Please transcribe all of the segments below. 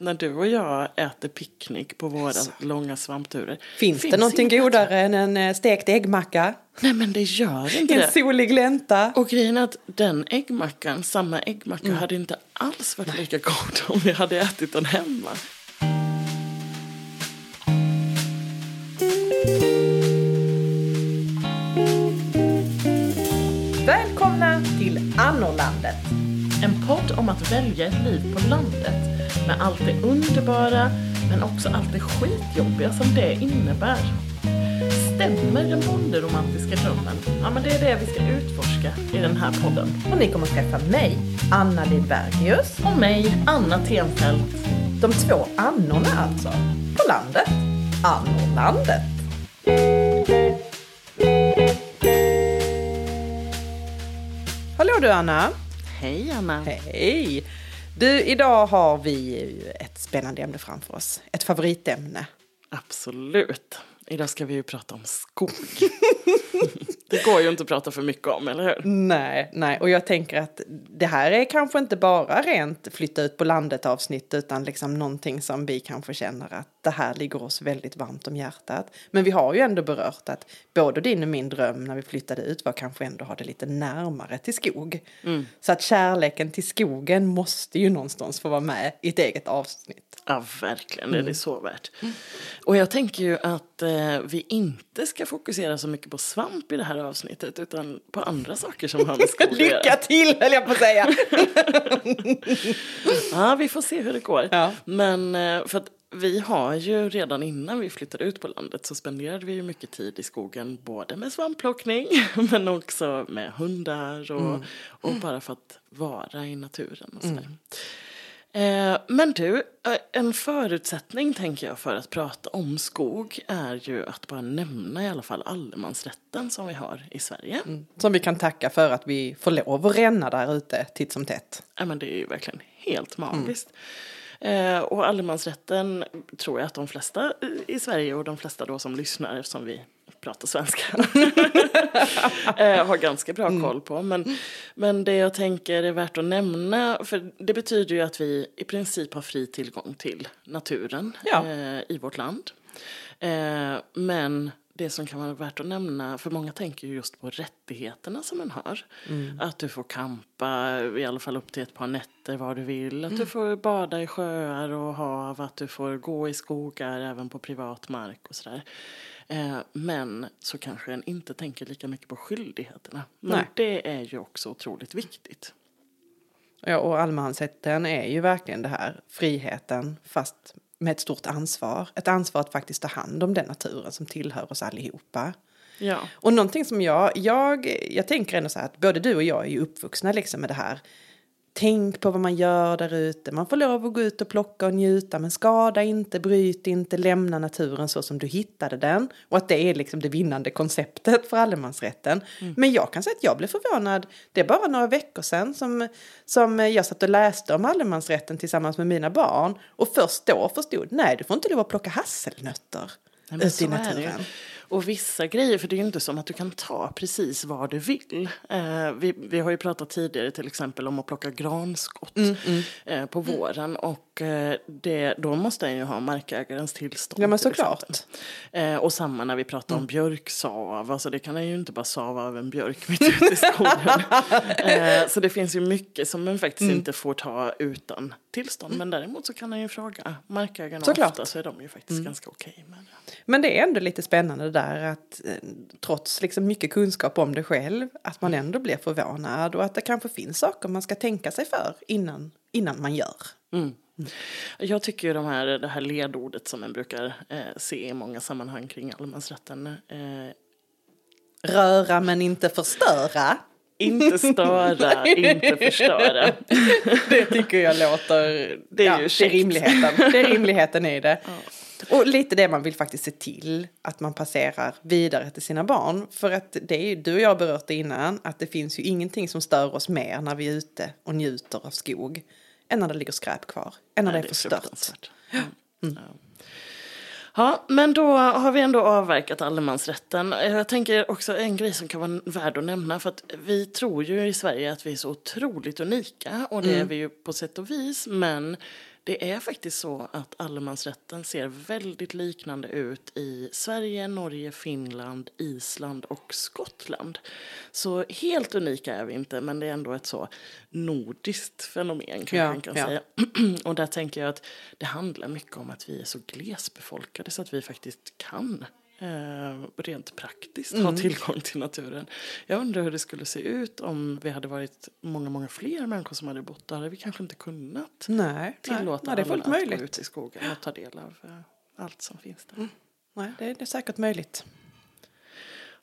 När du och jag äter picknick på våra långa svampturer. Finns, det någonting godare än en eh, stekt äggmacka? Nej men det gör inte En det. solig glänta? Och grejen är att den äggmackan, samma äggmacka, Mm. hade inte alls varit lika god om vi hade ätit den hemma. Om att välja ett liv på landet. Med allt det underbara, men också allt det skitjobbiga som det innebär. Stämmer den bonderomantiska drömmen? Ja, men det är det vi ska utforska i den här podden. Och ni kommer att träffa mig, Anna Lidbergius. Och mig, Anna Tenfelt. De två Annorna alltså. På landet. Annorlandet. Hallå du Anna. Hej Anna. Hej! Du, idag har vi ju ett spännande ämne framför oss. Ett favoritämne. Absolut. Idag ska vi ju prata om skog. det går ju inte att prata för mycket om, eller hur? Nej, nej, och jag tänker att det här är kanske inte bara rent flytta ut på landet avsnitt utan liksom någonting som vi kanske känner att det här ligger oss väldigt varmt om hjärtat. Men vi har ju ändå berört att både din och min dröm när vi flyttade ut var kanske ändå ha det lite närmare till skog. Så att kärleken till skogen måste ju någonstans få vara med i ett eget avsnitt. Ja, verkligen. Det är det så värt. Och jag tänker ju att eh, vi inte ska fokusera så mycket på svamp i det här avsnittet utan på andra saker som har med skog att göra. Lycka till höll jag på att säga! Ja, vi får se hur det går. Ja. Men eh, för att vi har ju redan innan vi flyttade ut på landet så spenderade vi ju mycket tid i skogen både med svampplockning men också med hundar och, och bara för att vara i naturen och sådär. Eh, men du, eh, en förutsättning tänker jag för att prata om skog är ju att bara nämna i alla fall allemansrätten som vi har i Sverige. Som vi kan tacka för att vi får lov att ränna där ute titt som tätt. Ja, men det är ju verkligen helt magiskt. Eh, och allemansrätten tror jag att de flesta i- i Sverige och de flesta då som lyssnar eftersom vi pratar svenska eh, har ganska bra koll på. Men, men det jag tänker är värt att nämna, för det betyder ju att vi i princip har fri tillgång till naturen Ja. eh, i vårt land. Eh, men det som kan vara värt att nämna, för många tänker ju just på rättigheterna som en har. Att du får campa i alla fall upp till ett par nätter var du vill. Att du får bada i sjöar och hav, att du får gå i skogar även på privat mark och sådär. Eh, men så kanske en inte tänker lika mycket på skyldigheterna. Men Nej. det är ju också otroligt viktigt. Ja, och allemansrätten är ju verkligen det här friheten fast med ett stort ansvar. Ett ansvar att faktiskt ta hand om den naturen som tillhör oss allihopa. Ja. Och någonting som jag, jag, jag tänker ändå så här att både du och jag är ju uppvuxna liksom med det här. Tänk på vad man gör där ute. Man får lov att gå ut och plocka och njuta. Men skada inte, bryt inte, lämna naturen så som du hittade den. Och att det är liksom det vinnande konceptet för allemansrätten. Men jag kan säga att jag blev förvånad. Det är bara några veckor sedan som, som jag satt och läste om allemansrätten tillsammans med mina barn. Och först då förstod, nej du får inte lov att plocka hasselnötter Nej, ute i naturen. Och vissa grejer, för det är ju inte som att du kan ta precis vad du vill. Eh, vi, vi har ju pratat tidigare till exempel om att plocka granskott Mm, Eh, på våren. Och eh, det, då måste en ju ha markägarens tillstånd. Ja, men såklart. Eh, och samma när vi pratar Mm. om björksav. Alltså det kan en ju inte bara sava av en björk mitt ute i skogen. eh, så det finns ju mycket som man faktiskt Mm. inte får ta utan tillstånd. Men däremot så kan en ju fråga markägarna. Såklart. Ofta så är de ju faktiskt ganska okej med det. Men det är ändå lite spännande det där att eh, trots liksom mycket kunskap om det själv att man ändå blir förvånad och att det kanske finns saker man ska tänka sig för innan, innan man gör. Mm. Jag tycker de här, det här ledordet som man brukar eh, se i många sammanhang kring allemansrätten. Eh, Röra men inte förstöra. inte störa, inte förstöra. Det tycker jag låter... Det är ja, ju det är rimligheten. Det är rimligheten i det. Och lite det man vill faktiskt se till att man passerar vidare till sina barn. För att det är ju, du och jag har berört det innan, att det finns ju ingenting som stör oss mer när vi är ute och njuter av skog än när det ligger skräp kvar, än när Nej, det är förstört. fruktansvärt. Mm. Ja. Men då har vi ändå avverkat allemansrätten. Jag tänker också en grej som kan vara värd att nämna. För att vi tror ju i Sverige att vi är så otroligt unika. Och det är vi ju på sätt och vis. Men Det är faktiskt så att allemansrätten ser väldigt liknande ut i Sverige, Norge, Finland, Island och Skottland. Så helt unika är vi inte, men det är ändå ett så nordiskt fenomen kanske Ja, man kan ja. säga. Och där tänker jag att det handlar mycket om att vi är så glesbefolkade så att vi faktiskt kan eh, rent praktiskt Mm. ha tillgång till naturen. Jag undrar hur det skulle se ut om vi hade varit många, många fler människor som hade bott där. hade vi kanske inte kunnat Nej, nej, tillåta nej, är alla att gå ut i skogen och ta del av eh, allt som finns där. Nej, det, det är säkert möjligt.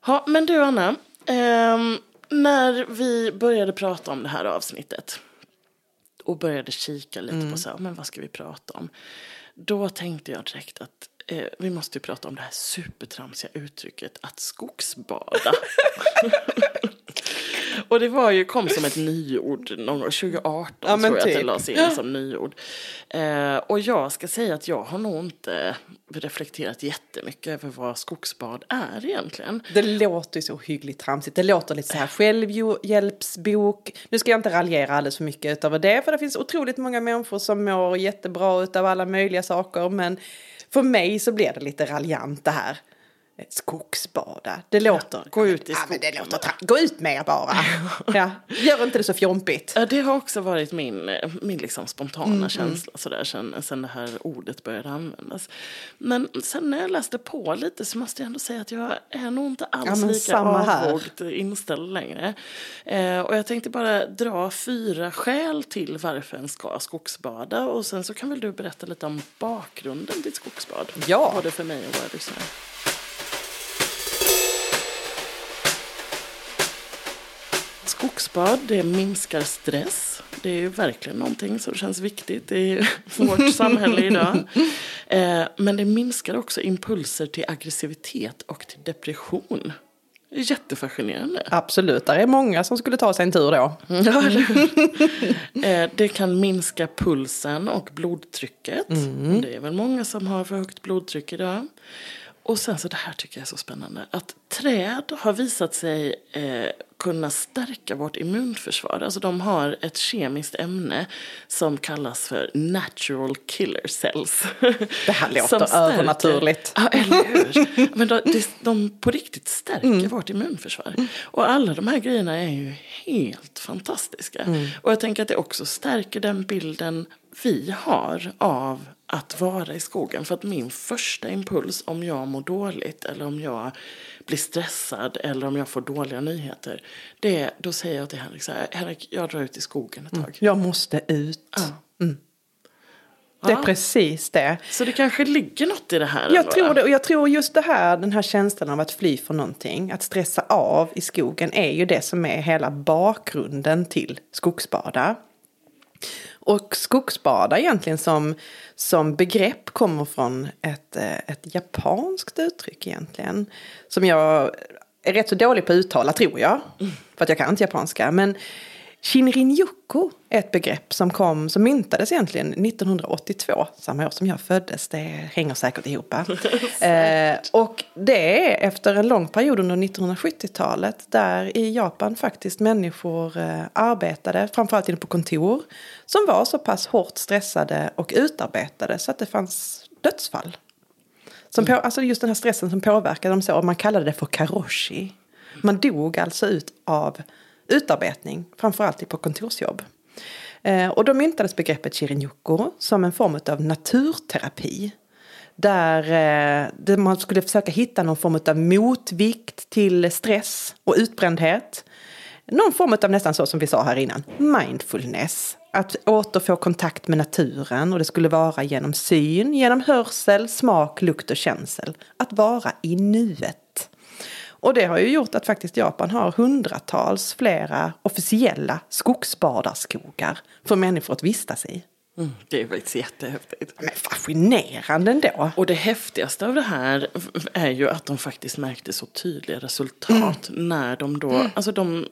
Ja, men du Anna, ehm, när vi började prata om det här avsnittet och började kika lite Mm. på så här, men vad ska vi prata om? Då tänkte jag direkt att eh, vi måste ju prata om det här supertramsiga uttrycket att skogsbada. och det var ju, kom som ett nyord någon gång, 2018 Ja, tror jag att det typ. lades in som nyord. Eh, och jag ska säga att jag har nog inte reflekterat jättemycket över vad skogsbad är egentligen. Det låter ju så hyggligt tramsigt. Det låter lite så här självhjälpsbok. Nu ska jag inte raljera alldeles för mycket över det, för det finns otroligt många människor som mår jättebra av alla möjliga saker. Men för mig så blir det lite raljant det här. Skogsbada. Det låter... gå ut i ja, men det skogen låter Gå ut med er bara. ja, gör inte det så fjompigt. Ja, det har också varit min, min liksom spontana Mm, känsla sådär, sen, sen det här ordet började användas. Men sen när jag läste på lite så måste jag ändå säga att jag är nog inte alls Ja, lika avvågt inställd längre. Eh, och jag tänkte bara dra fyra skäl till varför en ska skogsbada och sen så kan väl du berätta lite om bakgrunden till skogsbad. Ja. Både för mig och våra lyssnare. Skogsbad, det minskar stress. Det är ju verkligen någonting som känns viktigt i vårt samhälle idag. Eh, men det minskar också impulser till aggressivitet och till depression. Det jättefascinerande. Absolut, där är många som skulle ta sig en tur då. Ja, eller hur? eh, det kan minska pulsen och blodtrycket. Det är väl många som har för högt blodtryck idag. Och sen så det här tycker jag är så spännande. Att träd har visat sig eh, kunna stärka vårt immunförsvar. Alltså de har ett kemiskt ämne som kallas för natural killer cells. Det här låter övernaturligt. Ja, eller hur? Men de, de, de på riktigt stärker vårt immunförsvar. Och alla de här grejerna är ju helt fantastiska. Och jag tänker att det också stärker den bilden vi har av att vara i skogen. För att min första impuls om jag mår dåligt eller om jag blir stressad eller om jag får dåliga nyheter. Det är, då säger jag till Henrik så här, Henrik jag drar ut i skogen ett tag. Jag måste ut. Mm. Det är Ja. precis det. Så det kanske ligger något i det här. Jag tror det, och jag tror just det här, den här känslan av att fly från någonting, att stressa av i skogen är ju det som är hela bakgrunden till skogsbada. Och skogsbada egentligen som, som begrepp kommer från ett, eh, ett japanskt uttryck egentligen. Som jag är rätt så dålig på att uttala tror jag. För att jag kan inte japanska. Men Shinrin-yoku är ett begrepp som, kom, som myntades egentligen 1982, samma år som jag föddes. Det hänger säkert ihop. eh, och det är efter en lång period under 1970-talet där i Japan faktiskt människor eh, arbetade, framförallt inne på kontor, som var så pass hårt stressade och utarbetade så att det fanns dödsfall. Som på, alltså just den här stressen som påverkade dem så, man kallade det för karoshi. Man dog alltså ut av utarbetning, framförallt på kontorsjobb. Eh, och då myntades begreppet shirinjuku som en form av naturterapi. Där, eh, där man skulle försöka hitta någon form av motvikt till stress och utbrändhet. Någon form av nästan så som vi sa här innan, mindfulness. Att återfå kontakt med naturen och det skulle vara genom syn, genom hörsel, smak, lukt och känsel. Att vara i nuet. Och det har ju gjort att faktiskt Japan har hundratals flera officiella skogsbadarskogar för människor att vistas i. Mm, det är faktiskt jättehäftigt. Men fascinerande ändå. Och det häftigaste av det här är ju att de faktiskt märkte så tydliga resultat när de då, alltså de,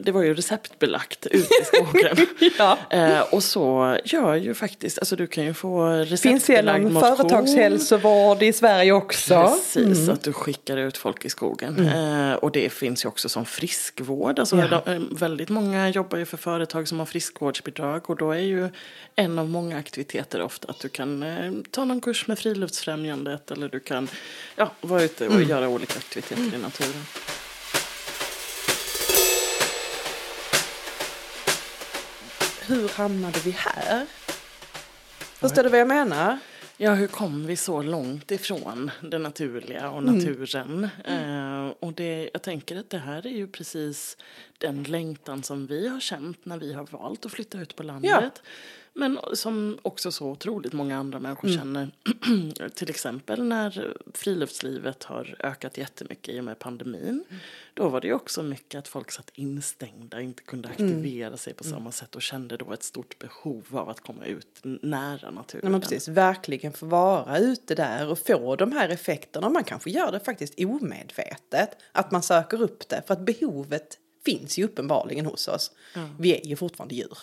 det var ju receptbelagt ute i skogen. Ja. eh, och så gör ju faktiskt, alltså du kan ju få Finns receptbelagd genom motion. företagshälsovård i Sverige också. Precis, att du skickar ut folk i skogen. Eh, och det finns ju också som friskvård. Alltså Ja. de, väldigt många jobbar ju för företag som har friskvårdsbidrag. Och då är ju en av många aktiviteter ofta. Att du kan eh, ta någon kurs med Friluftsfrämjandet eller du kan ja, vara ute och göra olika aktiviteter i naturen. Hur hamnade vi här? Förstår du vad jag menar? Ja, hur kom vi så långt ifrån det naturliga och naturen? Eh, och det, jag tänker att det här är ju precis den längtan som vi har känt när vi har valt att flytta ut på landet. Men som också så otroligt många andra människor känner. Till exempel när friluftslivet har ökat jättemycket i och med pandemin. Då var det ju också mycket att folk satt instängda, inte kunde aktivera sig på samma sätt och kände då ett stort behov av att komma ut nära naturen. Ja, precis, verkligen få vara ute där och få de här effekterna. Man kanske gör det faktiskt omedvetet, att man söker upp det. För att behovet finns ju uppenbarligen hos oss. Vi är ju fortfarande djur.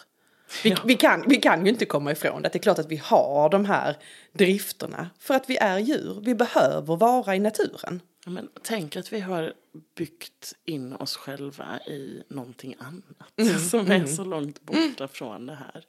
Vi, Ja. vi, kan, vi kan ju inte komma ifrån det. Det är klart att vi har de här drifterna. För att vi är djur. Vi behöver vara i naturen. Men tänk att vi har byggt in oss själva i någonting annat som är så långt borta från det här.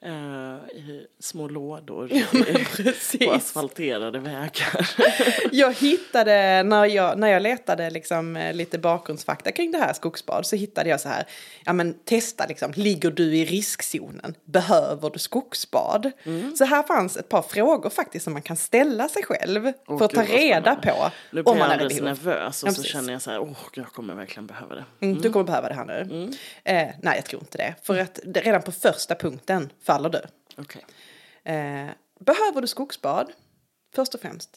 Eh, I små lådor precis. på asfalterade vägar. Jag hittade, när jag, när jag letade liksom, eh, lite bakgrundsfakta kring det här skogsbad så hittade jag så här, ja men testa liksom, ligger du i riskzonen? Behöver du skogsbad? Så här fanns ett par frågor faktiskt som man kan ställa sig själv Åh, för att ta reda på Nu blir om man jag alldeles nervös och Ja, så precis. känner jag så här, åh, jag kommer verkligen behöva det. Mm, du kommer behöva det här nu. Eh, nej, jag tror inte det. För att redan på första punkten faller du. Okej. Eh, behöver du skogsbad? Först och främst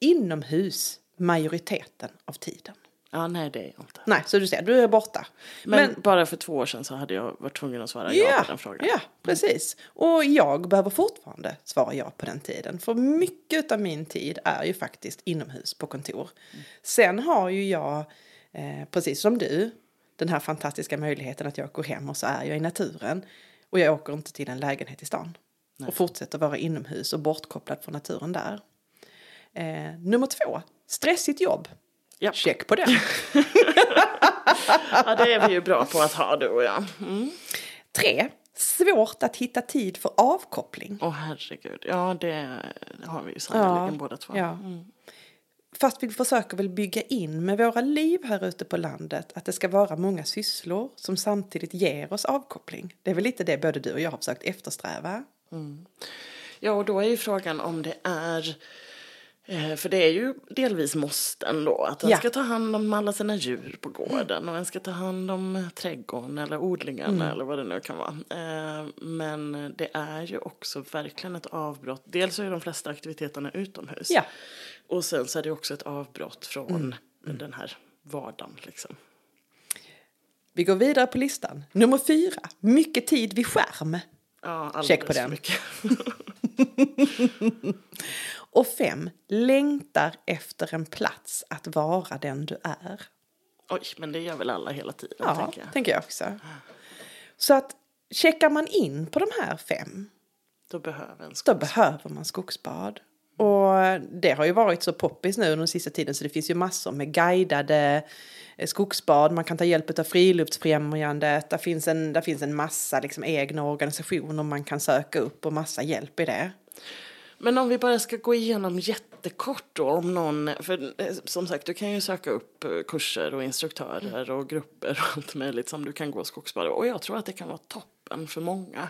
inomhus majoriteten av tiden. Ja, nej det är jag inte. Nej, så du ser, du är borta. Men, bara för två år sedan så hade jag varit tvungen att svara ja, Ja, på den frågan. ja, precis. Och jag behöver fortfarande svara ja på den tiden. För mycket av min tid är ju faktiskt inomhus på kontor. Sen har ju jag, eh, precis som du, den här fantastiska möjligheten att jag går hem och så är jag i naturen. Och jag åker inte till en lägenhet i stan. Och fortsätter vara inomhus och bortkopplad från naturen där. Eh, nummer två, stressigt jobb. Ja. Check på det. ja, det är vi ju bra på att ha du och jag. Mm. Tre, svårt att hitta tid för avkoppling. Åh herregud, ja det har vi ju sannerligen båda två. Ja. Fast vi försöker väl bygga in med våra liv här ute på landet att det ska vara många sysslor som samtidigt ger oss avkoppling. Det är väl lite det både du och jag har försökt eftersträva. Ja, och då är ju frågan om det är för det är ju delvis måsten då. Att en Ja. ska ta hand om alla sina djur på gården och en ska ta hand om trädgården eller odlingarna Mm. eller vad det nu kan vara. Eh, Men det är ju också verkligen ett avbrott. Dels är de flesta aktiviteterna utomhus. Ja. Och sen så är det också ett avbrott från den här vardagen liksom. Vi går vidare på listan. Nummer fyra, mycket tid vid skärm. Ja, Check på den. Och fem, längtar efter en plats att vara den du är. Oj, men det gör väl alla hela tiden Ja, tänker jag. tänker jag också. Så att checkar man in på de här fem Då behöver en då behöver man skogsbad. Och det har ju varit så poppis nu under den sista tiden så det finns ju massor med guidade eh, skogsbad. Man kan ta hjälp av Friluftsfrämjandet. Där finns en, där finns en massa liksom egna organisationer man kan söka upp och massa hjälp i det. Men om vi bara ska gå igenom jättekort då om någon, för eh, som sagt du kan ju söka upp eh, kurser och instruktörer och grupper och allt möjligt som du kan gå skogsbad. Och jag tror att det kan vara toppen för många.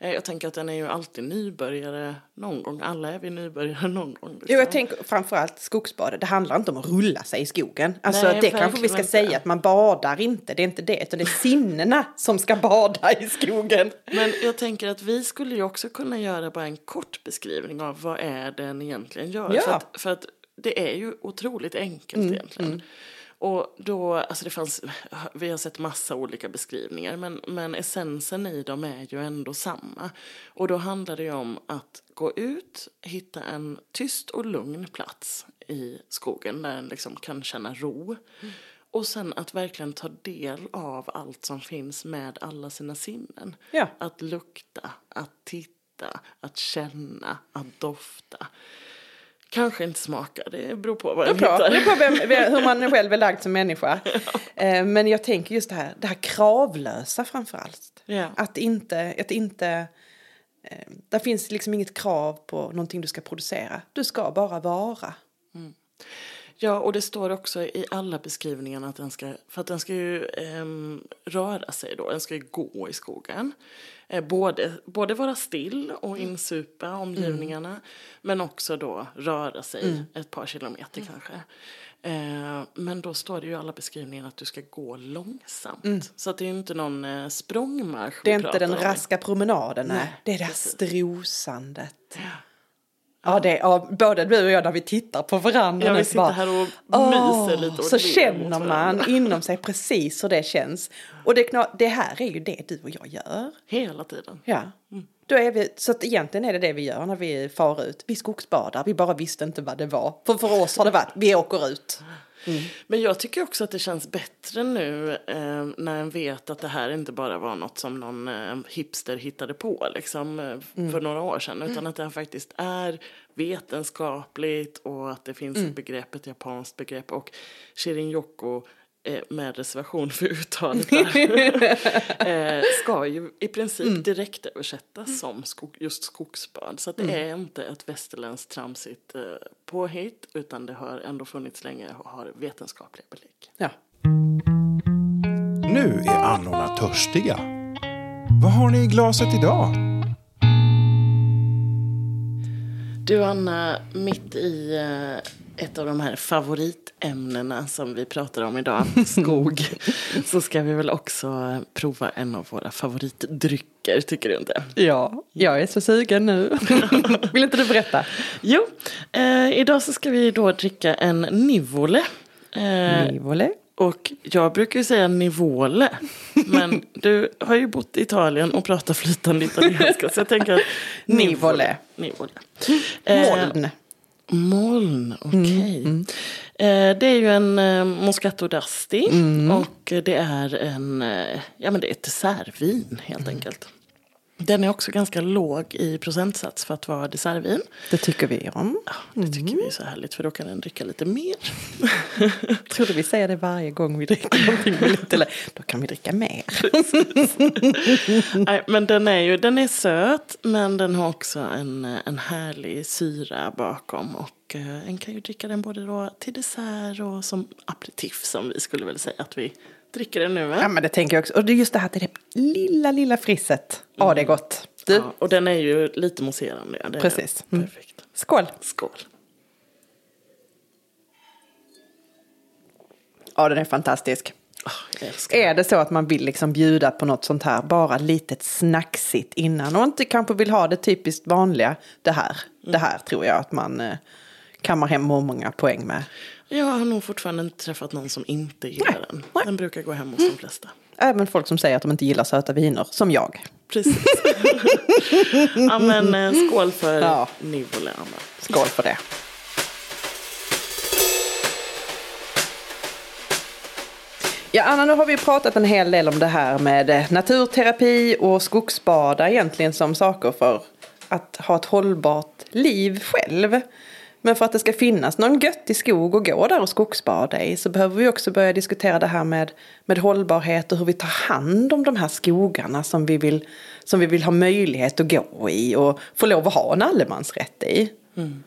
Eh, Jag tänker att den är ju alltid nybörjare någon gång, alla är vi nybörjare någon gång. liksom. Jo, jag tänker framförallt skogsbadet. Det handlar inte om att rulla sig i skogen. Alltså Nej, det kanske vi ska inte. säga att man badar inte. Det är inte det, utan det är sinnena som ska bada i skogen. Men jag tänker att vi skulle ju också kunna göra bara en kort beskrivning av vad är den egentligen gör. Ja. För, att, för att det är ju otroligt enkelt egentligen. Och då, alltså det fanns, vi har sett massa olika beskrivningar men, men essensen i dem är ju ändå samma. Och då handlar det om att gå ut, hitta en tyst och lugn plats i skogen där en liksom kan känna ro. Och sen att verkligen ta del av allt som finns med alla sina sinnen. Ja. Att lukta, att titta, att känna, att dofta. Kanske inte smaka, det beror på vad Det på, hittar. det beror på vem, vem, hur man själv är lagd som människa. Eh, Men jag tänker just det här, det här kravlösa framför allt. Ja. Att inte, att inte Eh, där finns liksom inget krav på någonting du ska producera. Du ska bara vara. Ja, och det står också i alla beskrivningarna att den ska, för att den ska ju eh, röra sig då, den ska ju gå i skogen. Eh, både, både vara still och insupa omgivningarna, men också då röra sig ett par kilometer kanske. Eh, men då står det ju i alla beskrivningar att du ska gå långsamt. Så att det är ju inte någon eh, språngmarsch Det är inte den om. raska promenaden, nej. Nej, det är det här strosandet. Ja, det, ja, både du och jag när vi tittar på varandra Ja, vi så sitter bara, här och "Åh", myser lite och Så känner varandra. man inom sig precis hur det känns. Och det, det här är ju det du och jag gör. Hela tiden. Ja. Då är vi, så att egentligen är det det vi gör när vi far ut. Vi skogsbadar, vi bara visste inte vad det var. För för oss har det varit, vi åker ut. Men jag tycker också att det känns bättre nu eh, när en vet att det här inte bara var något som någon eh, hipster hittade på liksom, eh, för några år sedan. Utan att det faktiskt är vetenskapligt och att det finns ett begrepp, ett japanskt begrepp. Och Shirin Yoko med reservation för uttalet där, eh, ska ju i princip direkt översättas som skog, just skogsbad. Så att det är inte ett västerländskt tramsigt eh, påhitt utan det har ändå funnits länge och har vetenskapliga belägg. Ja. Nu är annorna törstiga. Vad har ni i glaset idag? Du Anna, mitt i eh, ett av de här favoritämnena som vi pratar om idag, skog, så ska vi väl också prova en av våra favoritdrycker, tycker du inte? ja, jag är så sugen nu. Vill inte du berätta? Jo, eh, idag så ska vi då dricka en Nivole. Eh, Nivole. och jag brukar ju säga Nivole, men du har ju bott i Italien och pratar flytande italienska, så jag tänker att Nivole. Nivole. Eh, Moln. Okej. Eh, det är ju en eh, Moscato d'Asti och det är en, eh, ja men det är ett dessertvin helt enkelt. Den är också ganska låg i procentsats för att vara dessertvin. Det tycker vi om. Ja, det tycker vi är så härligt för då kan den dricka lite mer. Trodde vi säger det varje gång vi dricker någonting med lite lä- Då kan vi dricka mer. Nej, men den är ju den är söt men den har också en, en härlig syra bakom. Och eh, en kan ju dricka den både då till dessert och som aperitif som vi skulle väl säga att vi dricker den nu. Va? Ja men det tänker jag också. Och det är just det här till det lilla, lilla frisset. Ja det är gott. Du, Ja, och den är ju lite mousserande. ja, Precis. Mm. Perfekt. skål. Skål. Ja den är fantastisk. Älskar Är det så att man vill liksom bjuda på något sånt här, bara litet snacksigt innan och inte kanske vill ha det typiskt vanliga, det här. Det här tror jag att man eh, kammar hem många poäng med. Jag har nog fortfarande inte träffat någon som inte gillar Nej, den. Mm. Den brukar gå hem hos de flesta. Även folk som säger att de inte gillar söta viner, som jag. Precis. ja, men eh, skål för Ja. Anna. Skål för det. Ja, Anna, nu har vi pratat en hel del om det här med eh, naturterapi och skogsbada egentligen som saker för att ha ett hållbart liv själv. Men för att det ska finnas någon göttig skog att gå där och skogsbada i så behöver vi också börja diskutera det här med, med hållbarhet och hur vi tar hand om de här skogarna som vi, vill, som vi vill ha möjlighet att gå i och få lov att ha en allemansrätt i. Mm.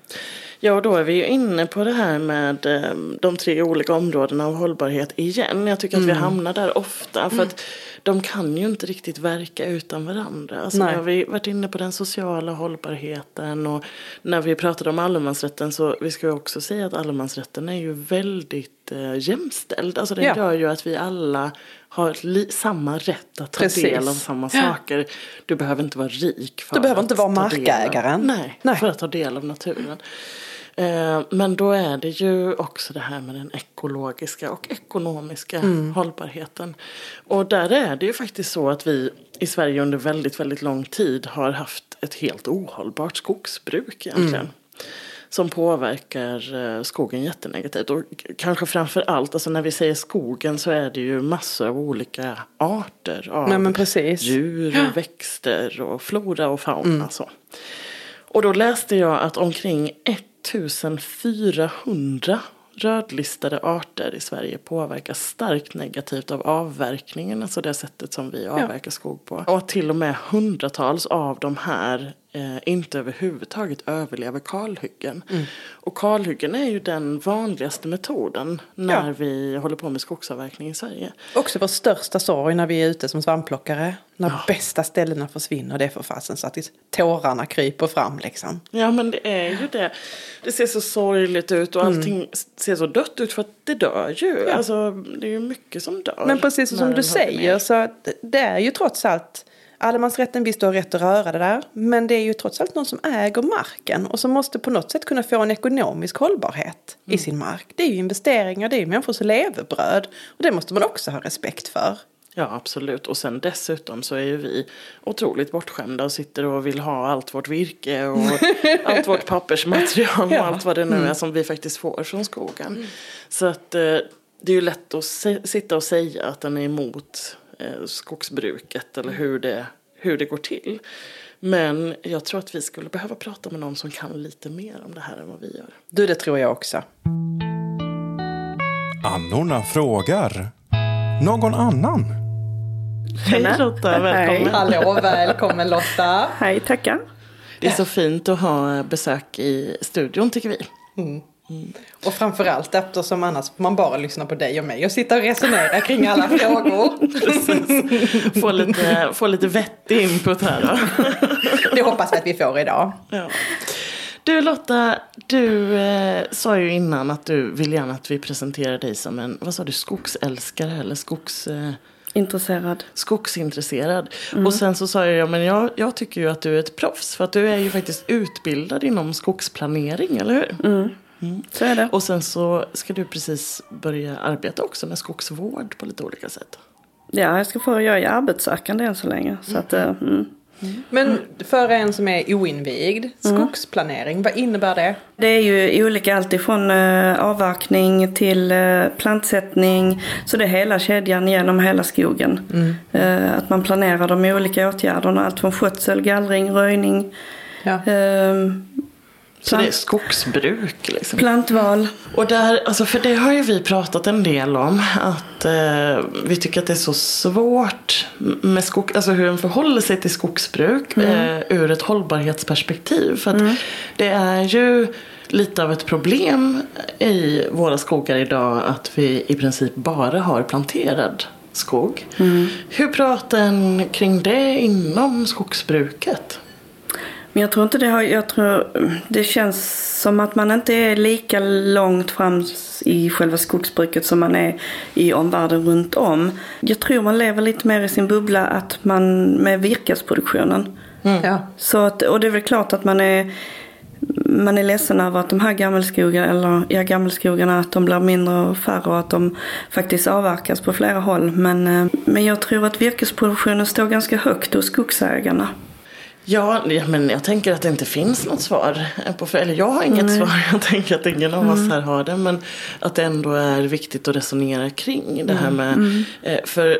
Ja, och då är vi ju inne på det här med eh, de tre olika områdena av hållbarhet igen. Jag tycker att Mm. vi hamnar där ofta. För att de kan ju inte riktigt verka utan varandra. Alltså, när vi varit inne på den sociala hållbarheten och när vi pratade om allemansrätten så vi ska ju också säga att allemansrätten är ju väldigt eh, jämställd. Alltså den Ja. gör ju att vi alla har samma rätt att ta Precis. del av samma saker. Du behöver inte vara rik för Du behöver att inte vara ta del av- markägaren. Nej, Nej. för att ta del av naturen. Eh, Men då är det ju också det här med den ekologiska och ekonomiska Mm. hållbarheten. Och där är det ju faktiskt så att vi i Sverige under väldigt, väldigt lång tid har haft ett helt ohållbart skogsbruk egentligen. Mm. Som påverkar eh, skogen jättenegativt. Och kanske framför allt, alltså när vi säger skogen så är det ju massor av olika arter av Nej, djur och växter och flora och fauna. Så. Och då läste jag att omkring 1400 rödlistade arter i Sverige påverkas starkt negativt av avverkningen, alltså det sättet som vi avverkar skog på. Och till och med hundratals av de här eh, inte överhuvudtaget överlever kalhyggen. Mm. Och kalhyggen är ju den vanligaste metoden när Ja. vi håller på med skogsavverkning i Sverige. Också vår största sorg när vi är ute som svampplockare. När bästa ställena försvinner, det är för fasen så att tårarna kryper fram liksom. Ja men det är ju det. Det ser så sorgligt ut och allting ser så dött ut för att det dör ju. Mm. Ja. Alltså det är ju mycket som dör. Men precis som du säger så det är ju trots allt Allemansrätten, visst du har rätt att röra det där. Men det är ju trots allt någon som äger marken och som måste på något sätt kunna få en ekonomisk hållbarhet i sin mark. Det är ju investeringar, det är ju människors levebröd. Och det måste man också ha respekt för. Ja absolut och sen dessutom så är ju vi otroligt bortskämda och sitter och vill ha allt vårt virke och allt vårt pappersmaterial och Ja. allt vad det nu är som vi faktiskt får från skogen. Så att eh, det är ju lätt att sitta och säga att den är emot skogsbruket eller hur det, hur det går till. Men jag tror att vi skulle behöva prata med någon som kan lite mer om det här än vad vi gör. Du, det tror jag också. Annorna frågar. Någon annan? Hej Lotta, välkommen. Hallå, välkommen Lotta. Hej, tackar. Det är så fint att ha besök i studion tycker vi. Och framförallt eftersom annars får man bara lyssna på dig och mig och sitta och resonera kring alla frågor. Få lite, få lite vettig input här då. Det hoppas vi att vi får idag. Ja. Du Lotta, du eh, sa ju innan att du vill gärna att vi presenterar dig som en, vad sa du, skogsälskare eller skogs, eh, Intresserad. skogsintresserad. Och sen så sa jag, ja men jag, jag tycker ju att du är ett proffs för att du är ju faktiskt utbildad inom skogsplanering, eller hur? Så är det. Och sen så ska du precis börja arbeta också med skogsvård på lite olika sätt. Ja, jag ska få, jag är arbetssökande än så länge. Så att, eh, mm. Men för en som är oinvigd, skogsplanering, vad innebär det? Det är ju olika alltifrån eh, avverkning till eh, plantsättning. Så det är hela kedjan genom hela skogen. Eh, att man planerar de olika åtgärderna. Allt från skötsel, gallring, röjning, Ja. Så det är skogsbruk liksom. plantval. Och där, alltså för det har ju vi pratat en del om. Att eh, vi tycker att det är så svårt med skog, alltså hur den förhåller sig till skogsbruk eh, ur ett hållbarhetsperspektiv. För att det är ju lite av ett problem i våra skogar idag att vi i princip bara har planterad skog. Hur pratar ni kring det inom skogsbruket? Men jag tror inte det har, jag tror det känns som att man inte är lika långt fram i själva skogsbruket som man är i omvärlden runt om. Jag tror man lever lite mer i sin bubbla att man med virkesproduktionen. Ja. Så att, och det är väl klart att man är man är ledsen över att de här gammelskogarna, eller ja, gammelskogarna, att de blir mindre och färre och att de faktiskt avverkas på flera håll. Men, eh, men jag tror att virkesproduktionen står ganska högt hos skogsägarna. Ja, men jag tänker att det inte finns något svar. På, eller jag har inget svar, jag tänker att ingen av oss här har det. Men att det ändå är viktigt att resonera kring det här med. Eh, för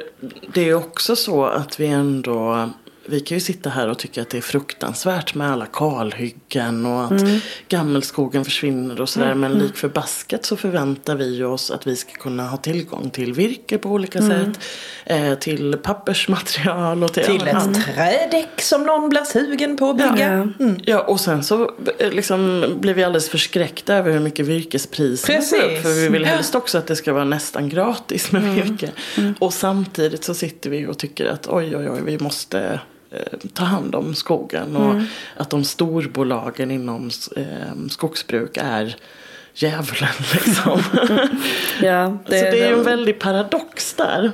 det är ju också så att vi ändå. Vi kan ju sitta här och tycka att det är fruktansvärt med alla kalhyggen och att gammelskogen försvinner och sådär. Men lik förbaskat så förväntar vi oss att vi ska kunna ha tillgång till virke på olika sätt. Eh, till pappersmaterial och till, Till ett trädäck som någon blir sugen på att bygga. Ja. Ja, och sen så eh, liksom blir vi alldeles förskräckta över hur mycket virkespriserna går upp. För vi vill helst också att det ska vara nästan gratis med virke. Och samtidigt så sitter vi och tycker att oj, oj, oj, vi måste ta hand om skogen. Och att de storbolagen inom eh, skogsbruk är djävulen liksom. Ja, så det är ju en väldig paradox där.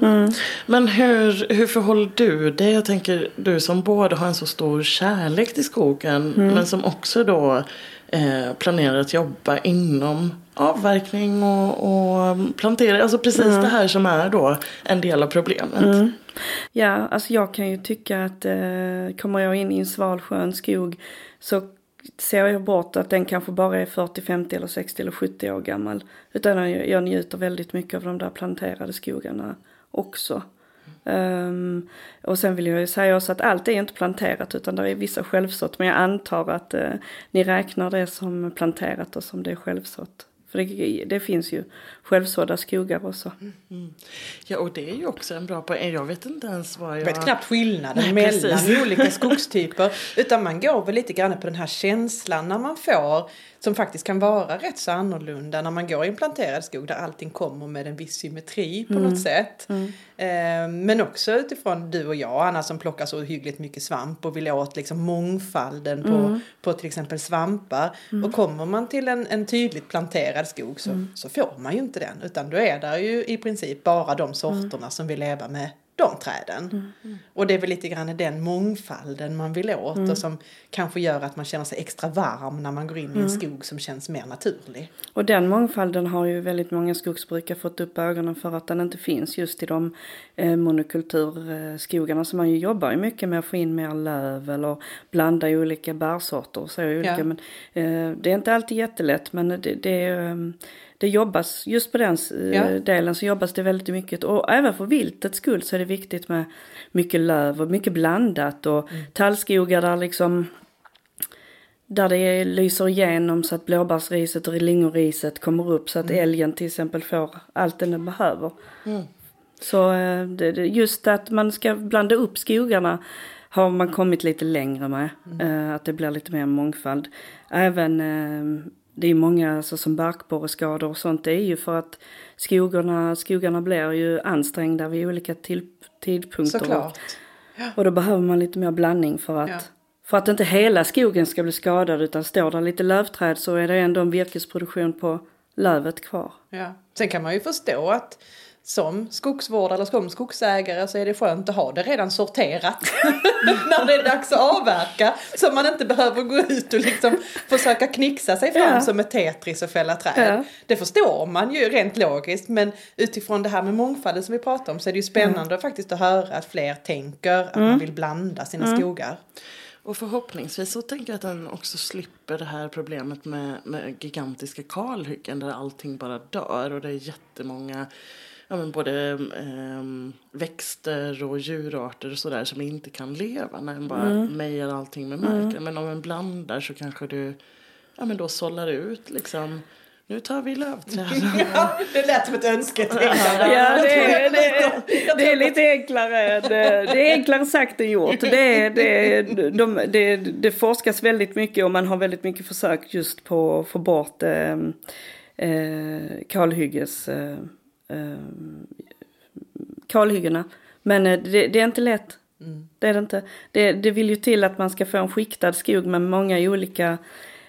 Men hur, hur förhåller du dig? Jag tänker du som både har en så stor kärlek till skogen men som också då eh, planerar att jobba inom avverkning och, och plantering. Alltså precis det här som är då en del av problemet. Ja, alltså jag kan ju tycka att eh, kommer jag in i en sval skön skog så ser jag bort att den kanske bara är 40, 50 eller 60 eller 70 år gammal. Utan jag, jag njuter väldigt mycket av de där planterade skogarna också. Um, och sen vill jag ju säga också att allt är inte planterat utan det är vissa självsått. Men jag antar att uh, ni räknar det som planterat och som det är självsått. För det, det finns ju självsådda skogar också. Ja, och det är ju också en bra poäng. Jag vet inte ens vad jag... Jag vet knappt skillnaden Nej, mellan precis. olika skogstyper. Utan man går väl lite grann på den här känslan när man får, som faktiskt kan vara rätt så annorlunda när man går i en planterad skog där allting kommer med en viss symmetri på något sätt. Eh, men också utifrån du och jag, Anna, som plockar så hyggligt mycket svamp och vill åt liksom mångfalden på, på till exempel svampar. Och kommer man till en, en tydligt planterad skog så, så får man ju inte den. Utan då är där ju i princip bara de sorterna som vill leva med de träden. Och det är väl lite grann den mångfalden man vill åt och som kanske gör att man känner sig extra varm när man går in i en skog som känns mer naturlig. Och den mångfalden har ju väldigt många skogsbrukare fått upp ögonen för att den inte finns just i de eh, monokulturskogarna. Så man ju jobbar ju mycket med att få in mer löv eller blanda i olika bärsorter och så olika. Ja. Men, eh, det är inte alltid jättelätt men det, det, eh, det jobbas, just på den eh, Ja. delen så jobbas det väldigt mycket. Och även för viltets skull så är det viktigt med mycket löv och mycket blandat och tallskogar där liksom där det lyser igenom så att blåbärsriset och lingoriset kommer upp så att älgen till exempel får allt den behöver. Så eh, just att man ska blanda upp skogarna har man kommit lite längre med. Eh, Att det blir lite mer mångfald. Även det är många alltså, som barkborreskador och sånt. Det är ju för att skogarna, skogarna blir ju ansträngda vid olika till, tidpunkter. Såklart. Och då behöver man lite mer blandning för att, Ja. för att inte hela skogen ska bli skadad utan står där lite lövträd så är det ändå en virkesproduktion på lövet kvar. Ja. Sen kan man ju förstå att som skogsvårdare eller som skogsägare så är det skönt att ha det redan sorterat när det är dags att avverka. Så man inte behöver gå ut och liksom försöka knixa sig fram Ja. som ett Tetris och fälla träd. Ja. Det förstår man ju rent logiskt men utifrån det här med mångfalden som vi pratar om så är det ju spännande faktiskt att höra att fler tänker att man vill blanda sina skogar. Och förhoppningsvis så tänker jag att den också slipper det här problemet med, med gigantiska kalhyggen där allting bara dör och det är jättemånga ja, men både ehm, växter och djurarter och sådär som inte kan leva när en bara mejar allting med marken. Men om en blandar så kanske du ja, men då sållar ut liksom nu tar vi lövträd. Ja, det lät som ett önsketänkande. Ja, det är, det, är, det är lite enklare, det, det är enklare sagt än gjort. Det, det, de, det, det forskas väldigt mycket och man har väldigt mycket försök just på att få bort eh, eh, kalhygges, eh, eh, kalhyggena. Men eh, det, det är inte lätt. Det är det inte. Det, det vill ju till att man ska få en skiktad skog med många olika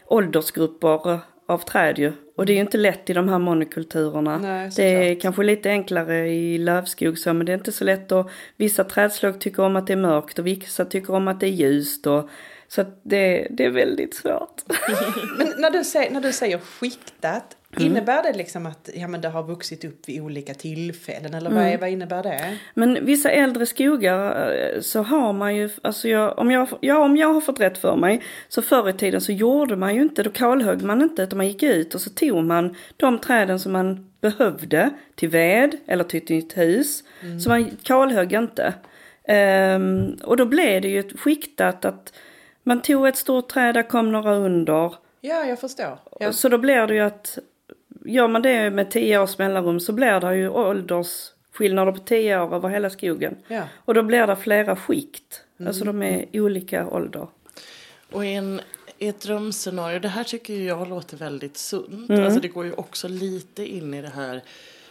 åldersgrupper av träd ju. Och det är ju inte lätt i de här monokulturerna. Nej, det är kanske lite enklare i lövskog så, men det är inte så lätt. Och vissa trädslag tycker om att det är mörkt och vissa tycker om att det är ljust. Och, så det, det är väldigt svårt. Men när du säger, när du säger skiktat, Mm. innebär det liksom att ja, men det har vuxit upp vid olika tillfällen? Eller Mm. vad, är, vad innebär det? Men vissa äldre skogar eh, så har man ju, alltså jag, om, jag, ja, om jag har fått rätt för mig, så förr i tiden så gjorde man ju inte, då kalhögg man inte utan man gick ut och så tog man de träden som man behövde till ved eller till ett nytt hus. Så man kalhögg inte. Ehm, och då blev det ju skiktat att man tog ett stort träd, där kom några under. Ja, jag förstår. Ja. Så då blir det ju att gör man det med tio års mellanrum så blir det ju åldersskillnader på tio år över hela skogen. Ja. Och då blir det flera skikt. Alltså de är olika ålder. Och en, ett drömscenario, det här tycker jag låter väldigt sunt. Mm. Alltså det går ju också lite in i det här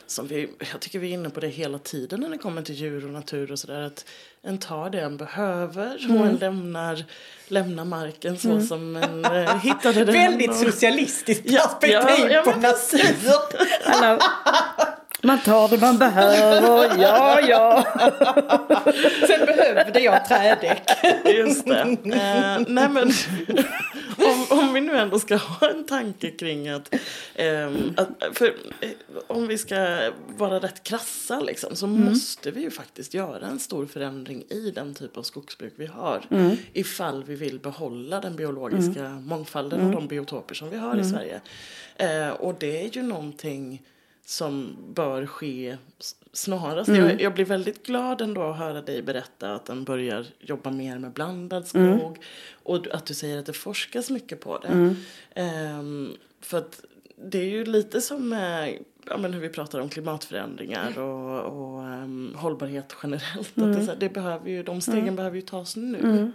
som vi, jag tycker vi är inne på det hela tiden när det kommer till djur och natur och sådär. Att en tar det en behöver Mm. och en lämnar, lämnar marken så som en eh, hittade den. Väldigt och- socialistiskt Ja, perspektiv ja, ja, på men natur. Man tar det man behöver, ja ja. Sen behövde jag trädäck. Just det. Eh, nej men, om, om vi nu ändå ska ha en tanke kring att, ehm, att för, eh, om vi ska vara rätt krassa liksom, så måste vi ju faktiskt göra en stor förändring i den typ av skogsbruk vi har. Ifall vi vill behålla den biologiska mångfalden och de biotoper som vi har i Sverige. Eh, och det är ju någonting som bör ske snarast. Jag, jag blir väldigt glad ändå att höra dig berätta att den börjar jobba mer med blandad skog och att du säger att det forskas mycket på det. Ehm, för att det är ju lite som eh, ja, men hur vi pratar om klimatförändringar och, och um, hållbarhet generellt. Att det, så här, det behöver ju, de stegen behöver ju tas nu.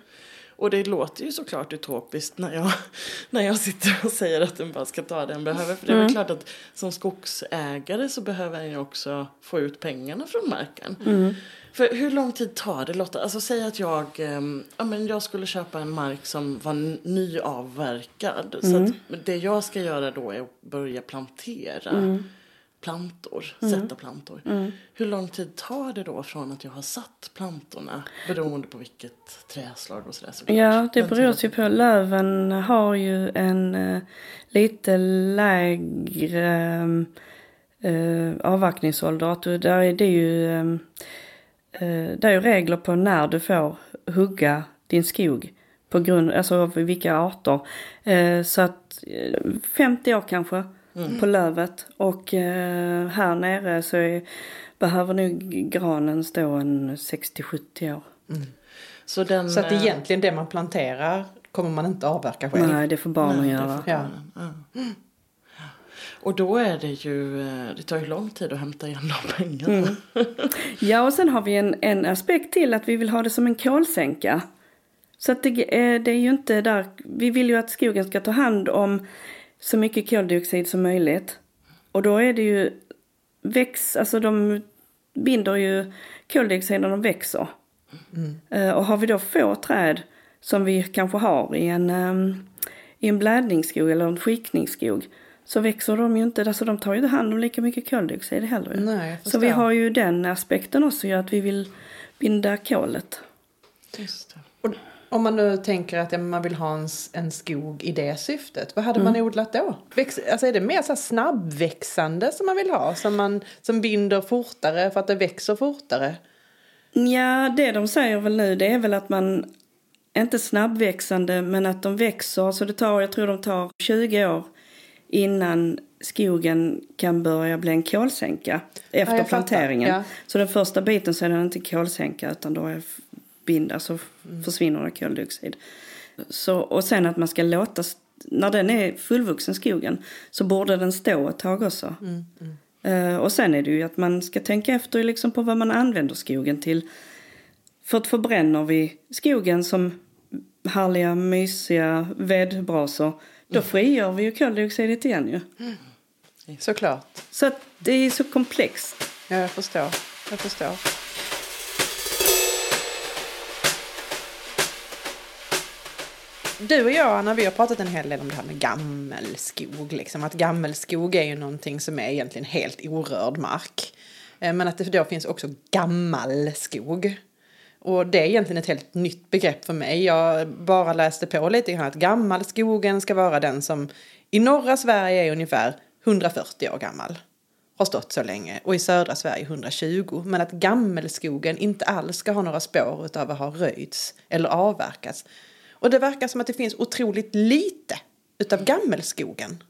Och det låter ju såklart utopiskt när jag, när jag sitter och säger att den bara ska ta det den behöver. För det är väl klart att som skogsägare så behöver en ju också få ut pengarna från marken. För hur lång tid tar det Lotta? Alltså säg att jag, ehm, ja, men jag skulle köpa en mark som var nyavverkad. Så att det jag ska göra då är att börja plantera plantor, sätta plantor. Hur lång tid tar det då från att jag har satt plantorna? Beroende på vilket träslag och sådär. såklart. Ja, det beror ju på. Löven har ju en eh, lite lägre eh, avverkningsålder. Att du, där är det ju, eh, eh, det är ju regler på när du får hugga din skog. På grund, alltså av vilka arter. Eh, så att eh, 50 år kanske på lövet. Och eh, här nere så är, behöver nog granen stå en 60-70 år. Så, den, Så att eh, egentligen det man planterar kommer man inte avverka själv. Nej, det får barnen göra. får Ja. ja. Och då är det ju, eh, det tar ju lång tid att hämta igen de pengarna. Ja, och sen har vi en, en aspekt till att vi vill ha det som en kolsänka. Så att det, är- det är ju inte där, vi vill ju att skogen ska ta hand om så mycket koldioxid som möjligt. Och då är det ju väx, alltså de binder ju koldioxid när de växer. Eh, Och har vi då få träd som vi kanske har i en, ehm, i en blädningsskog eller en skickningsskog så växer de ju inte, alltså de tar ju inte hand om lika mycket koldioxid heller. Nej, så vi har ju den aspekten också, att vi vill binda kolet. Just det. Om man nu tänker att man vill ha en, en skog i det syftet, vad hade man odlat då? Väx, alltså är det mer så snabbväxande som man vill ha? Som, man, som binder fortare för att det växer fortare? Ja, det de säger väl nu det är väl att man inte snabbväxande men att de växer så det tar, jag tror de tar 20 år innan skogen kan börja bli en kolsänka efter Ja, planteringen. Ja. Så den första biten så är den inte kolsänka utan då är binda så f- försvinner det koldioxid. Så, och sen att man ska låta, när den är fullvuxen skogen så borde den stå ett tag också. Eh, och sen är det ju att man ska tänka efter liksom på vad man använder skogen till. För att förbränner vi skogen som härliga, mysiga vedbrasor, då frigör vi ju koldioxidet igen ju. Såklart. Så det är så komplext. Ja, jag förstår. Jag förstår. Du och jag, Anna, vi har pratat en hel del om det här med gammelskog. Liksom. Att gammelskog är ju någonting som är egentligen helt orörd mark. Eh, men att det då finns också gammalskog. Och det är egentligen ett helt nytt begrepp för mig. Jag bara läste på lite grann att gammalskogen ska vara den som i norra Sverige är ungefär 140 år gammal. Har stått så länge. Och i södra Sverige 120. Men att gammelskogen inte alls ska ha några spår av att ha röjts eller avverkats. Och det verkar som att det finns otroligt lite utav gammelskogen.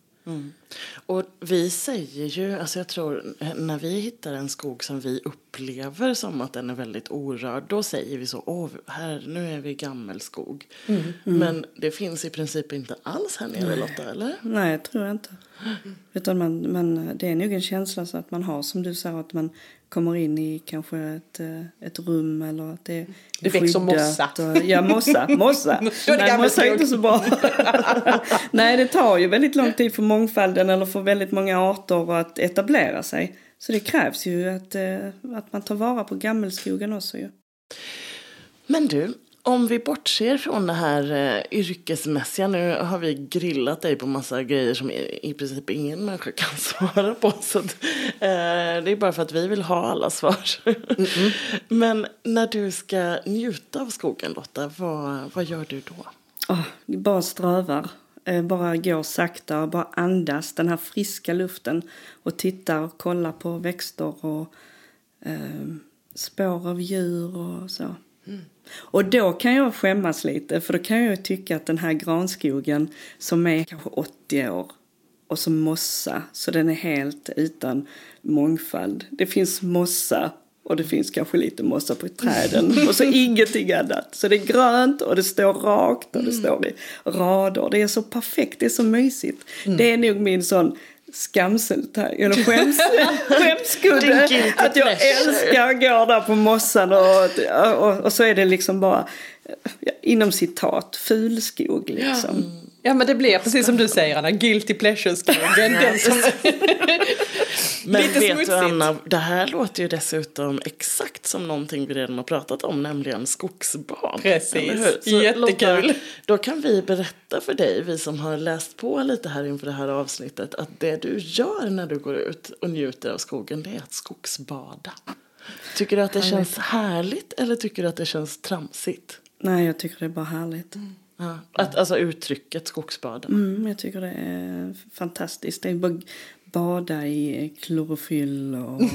Och vi säger ju, alltså jag tror när vi hittar en skog som vi upplever som att den är väldigt orörd, då säger vi så, åh, här, nu är vi i gammelskog. Men det finns i princip inte alls här nere Lotta, eller? Nej, jag tror jag inte. Utan man, man, det är nog en känsla så att man har, som du sa, att man kommer in i kanske ett, eh, ett rum eller att det är Det växer mossa. Och, ja, mossa. mossa. Nej, mossa är inte så bra. Nej, det tar ju väldigt lång tid för mångfalden eller för väldigt många arter att etablera sig. Så det krävs ju att, eh, att man tar vara på gammelskogen också ju. Men du, om vi bortser från det här eh, yrkesmässiga, nu har vi grillat dig på massa grejer som i, i princip ingen människa kan svara på. Så att, eh, det är bara för att vi vill ha alla svar. Men när du ska njuta av skogen Lotta, vad, vad gör du då? Oh, bara strövar. Eh, Bara går sakta och bara andas den här friska luften. Och tittar och kollar på växter och eh, spår av djur och så. Och då kan jag skämmas lite för då kan jag tycka att den här granskogen som är kanske 80 år och så mossa så den är helt utan mångfald. Det finns mossa och det finns kanske lite mossa på träden och så ingenting annat. Så det är grönt och det står rakt och det står i rader. Det är så perfekt, det är så mysigt. Det är nog min sån skamsuttag eller skäms, skämskudde. Att jag älskar att gå där på mossan och, och, och så är det liksom bara ja, inom citat fulskog liksom. Ja men det blir precis som du säger Anna, guilty pleasure-skogen. den som... Men Lite vet smutsigt. du Anna, det här låter ju dessutom exakt som någonting vi redan har pratat om, nämligen skogsbarn. Precis. Jättekul. Lotta, då kan vi berätta för dig, vi som har läst på lite här inför det här avsnittet, att det du gör när du går ut och njuter av skogen, det är att skogsbada. Tycker du att det känns härligt eller tycker du att det känns tramsigt? Nej, jag tycker det är bara härligt. Ja. Att, alltså uttrycket skogsbada. Mm, jag tycker det är fantastiskt. Det är bara bada i klorofyll och...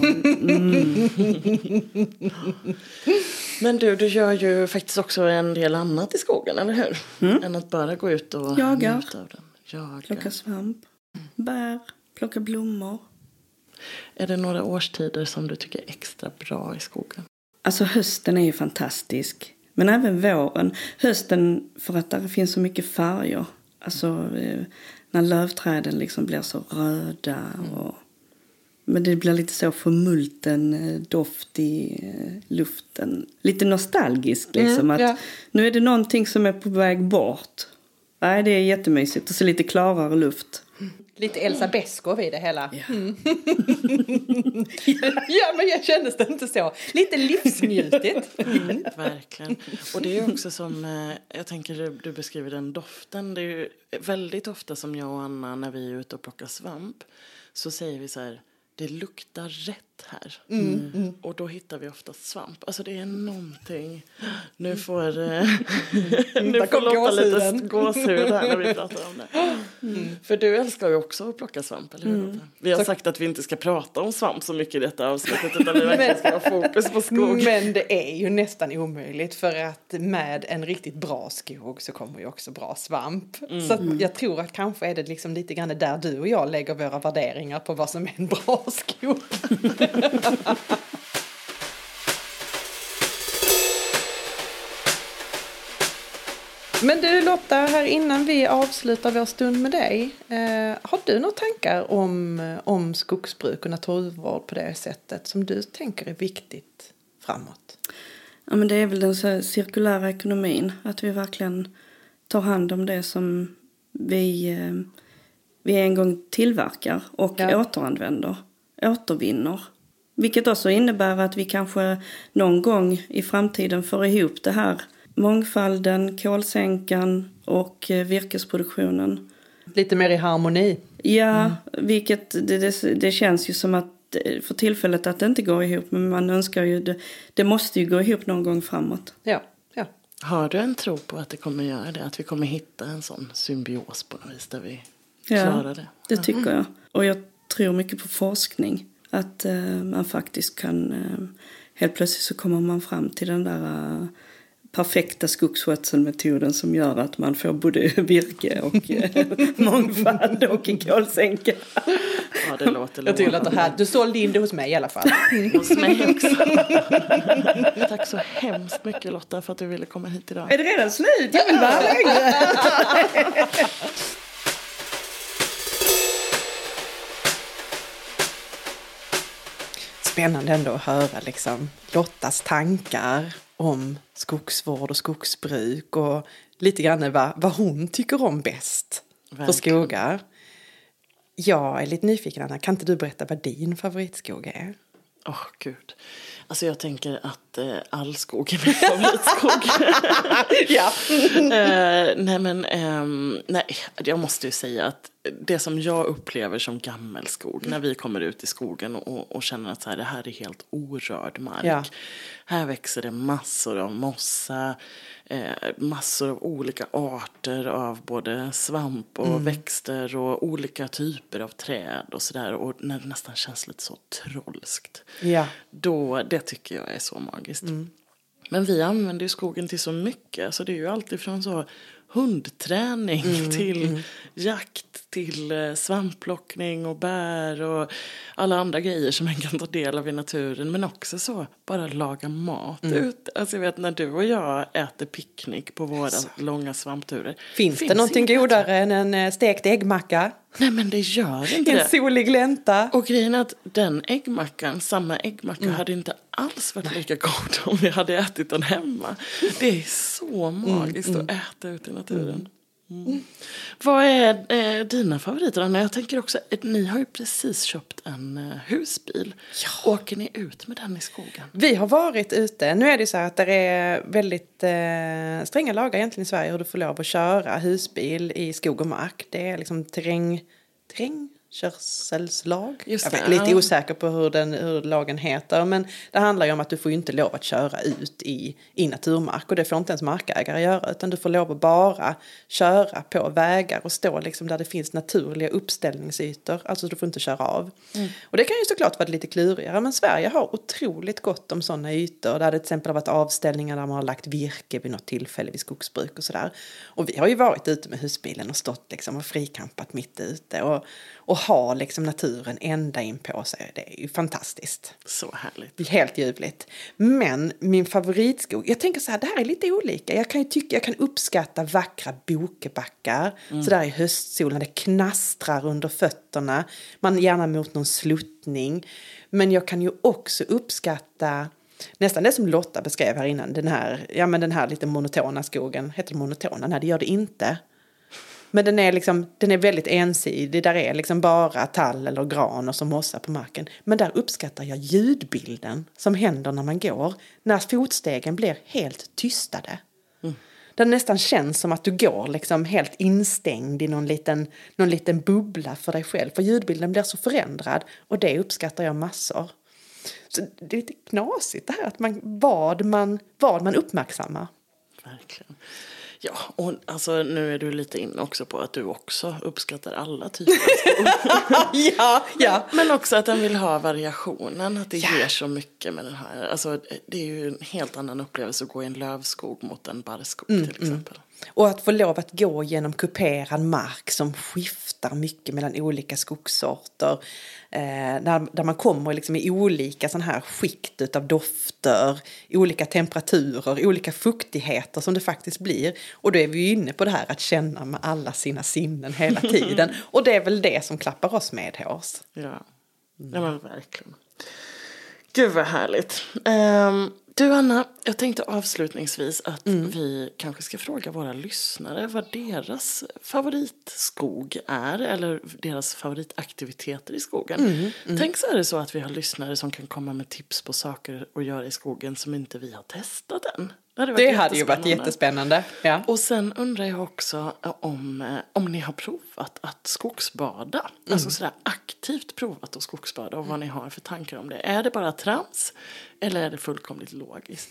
Men du, du gör ju faktiskt också en del annat i skogen, eller hur? Än att bara gå ut och Jagar. njuta av den. Jaga. Plocka svamp, bär, plocka blommor. Är det några årstider som du tycker är extra bra i skogen? Alltså hösten är ju fantastisk. Men även våren. Hösten för att där finns så mycket färger. Alltså eh, när lövträden liksom blir så röda och men det blir lite så förmulten eh, doft i eh, luften. Lite nostalgisk liksom. Mm, att ja. Nu är det någonting som är på väg bort. Nej, det är jättemysigt. Och så lite klarare luft. Lite Elsa Beskow i det hela. Mm. ja men jag kändes det inte så. Lite livsnjutigt. Mm, verkligen. Och det är också som, eh, jag tänker du, du beskriver den doften. Det är ju väldigt ofta som jag och Anna när vi är ute och plockar svamp så säger vi så här, det luktar rätt här. Mm, Och då hittar vi ofta svamp. Alltså det är någonting. Nu får, eh, nu Där får Lotta lite gåshud här när vi pratar om det. För du älskar ju också att plocka svamp, eller hur? Vi har sagt att vi inte ska prata om svamp så mycket i detta avsnittet utan vi verkligen ska ha fokus på skog. Men det är ju nästan omöjligt för att med en riktigt bra skog så kommer ju också bra svamp. Så jag tror att kanske är det liksom lite grann där du och jag lägger våra värderingar på vad som är en bra skog. Men du Lotta, här innan vi avslutar vår stund med dig. Eh, har du några tankar om, om skogsbruk och naturvård på det sättet som du tänker är viktigt framåt? Ja, men det är väl den så cirkulära ekonomin. Att vi verkligen tar hand om det som vi, eh, vi en gång tillverkar och Ja. återanvänder, återvinner. Vilket också innebär att vi kanske någon gång i framtiden får ihop det här. Mångfalden, kolsänkan och eh, virkesproduktionen. Lite mer i harmoni. Ja, vilket det, det, det känns ju som att eh, för tillfället att det inte går ihop. Men man önskar ju, det, det måste ju gå ihop någon gång framåt. Ja, ja. Har du en tro på att det kommer göra det? Att vi kommer hitta en sån symbios på något vis där vi Ja. klarar det? Det tycker jag. Och jag tror mycket på forskning. Att eh, man faktiskt kan... Eh, helt plötsligt så kommer man fram till den där eh, perfekta skogsskötselmetoden som gör att man får både virke och eh, mångfald och en kolsänka. Ja, det låter Jag tycker det här, du sålde in det hos mig i alla fall. Hos mig också. Tack så hemskt mycket Lotta för att du ville komma hit idag. Är det redan slut? Jag vill vara längre. Spännande ändå att höra liksom Lottas tankar om skogsvård och skogsbruk och lite grann vad, vad hon tycker om bäst för Verkligen. skogar. Jag är lite nyfiken Anna, kan inte du berätta vad din favoritskog är? Åh, gud. Alltså jag tänker att eh, all skog är min favoritskog. ja. eh, nej men, ehm, nej, jag måste ju säga att det som jag upplever som gammelskog, när vi kommer ut i skogen och, och känner att så här, det här är helt orörd mark. Ja. Här växer det massor av mossa, eh, massor av olika arter av både svamp och växter och olika typer av träd och sådär. Och när det nästan känns lite så trollskt. Ja. Då, det tycker jag är så magiskt. Men vi använder ju skogen till så mycket. Så det är ju alltid från så hundträning till jakt till eh, svampplockning och bär och alla andra grejer som man kan ta del av i naturen. Men också så, bara laga mat ut. Alltså jag vet när du och jag äter picknick på våra långa svampturer. Finns, det någonting godare än en eh, stekt äggmacka? Nej men det gör inte en det. solig glänta. Och grejen är att den äggmackan, samma äggmacka, hade inte alls varit lika god om vi hade ätit den hemma. Det är så magiskt att äta ute i naturen. Mm. Vad är eh, dina favoriter? Anna? Jag tänker också, att ni har ju precis köpt en eh, husbil. Åker ni ut med den i skogen? Vi har varit ute. Nu är det så här att det är väldigt eh, stränga lagar egentligen i Sverige hur du får lov att köra husbil i skog och mark. Det är liksom terräng, terrängkörselslag. Just Jag är lite osäker på hur, den, hur lagen heter. Men det handlar ju om att du får inte lov att köra ut i, i naturmark. Och det får inte ens markägare göra. Utan du får lov att bara köra på vägar och stå liksom där det finns naturliga uppställningsytor. Alltså du får inte köra av. Och det kan ju såklart vara lite klurigare. Men Sverige har otroligt gott om sådana ytor. Där det till exempel har varit avställningar där man har lagt virke vid något tillfälle vid skogsbruk och sådär. Och vi har ju varit ute med husbilen och stått liksom och frikampat mitt ute. Och, och ha liksom naturen ända in på sig. Det är ju fantastiskt. Så härligt. Helt ljuvligt. Men min favoritskog, jag tänker så här, det här är lite olika. Jag kan ju tycka, jag kan uppskatta vackra bokebackar. Så där i höstsolen, det knastrar under fötterna. Man gärna mot någon sluttning. Men jag kan ju också uppskatta Nästan det som Lotta beskrev här innan, den här, ja, men den här lite monotona skogen. Heter det monotona? Nej, det gör det inte. Men den är, liksom, den är väldigt ensidig. Där är liksom bara tall eller gran och så mossa på marken. Men där uppskattar jag ljudbilden som händer när man går. När fotstegen blir helt tystade. Där det nästan känns som att du går liksom helt instängd i någon liten, någon liten bubbla för dig själv. För ljudbilden blir så förändrad och det uppskattar jag massor. Så det är lite knasigt det här att man, vad, man, vad man uppmärksammar. Verkligen. Ja, och alltså, nu är du lite inne också på att du också uppskattar alla typer av skog. ja, ja. Men också att den vill ha variationen, att det Ja. ger så mycket med den här. Alltså, det är ju en helt annan upplevelse att gå i en lövskog mot en barrskog Mm, till exempel. Och att få lov att gå genom kuperad mark som skiftar mycket mellan olika skogssorter. Eh, där, där man kommer liksom i olika sån här skikt utav dofter, olika temperaturer, olika fuktigheter som det faktiskt blir. Och då är vi ju inne på det här att känna med alla sina sinnen hela tiden. Och det är väl det som klappar oss medhårs. Ja, ja men verkligen. Gud vad härligt. Ehm, du Anna, jag tänkte avslutningsvis att vi kanske ska fråga våra lyssnare vad deras favoritskog är eller deras favoritaktiviteter i skogen. Tänk så är det så att vi har lyssnare som kan komma med tips på saker att göra i skogen som inte vi har testat än. Det hade, varit Det hade ju varit jättespännande. Ja. Och sen undrar jag också om, eh, om ni har provat att skogsbada. Alltså sådär aktivt provat att skogsbada och vad ni har för tankar om det. Är det bara trams eller är det fullkomligt logiskt?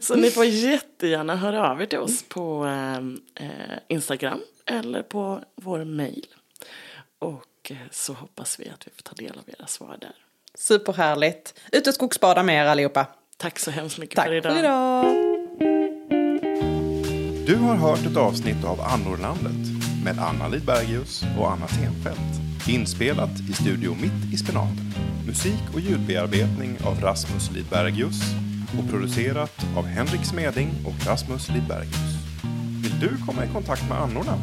Så ni får jättegärna höra av er till oss på eh, eh, Instagram eller på vår mail. Och eh, så hoppas vi att vi får ta del av era svar där. Superhärligt. Ut och skogsbada med er allihopa. Tack så hemskt mycket Tack för idag. Du har hört ett avsnitt av Annorlandet med Anna Lidbergius och Anna Tenfelt. Inspelat i Studio Mitt i Spenaten. Musik och ljudbearbetning av Rasmus Lidbergius och producerat av Henrik Smeding och Rasmus Lidbergius. Vill du komma i kontakt med annorna?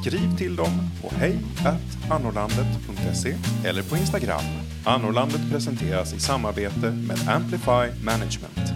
Skriv till dem på hejatannorlandet.se eller på Instagram. Annorlandet presenteras i samarbete med Amplify Management.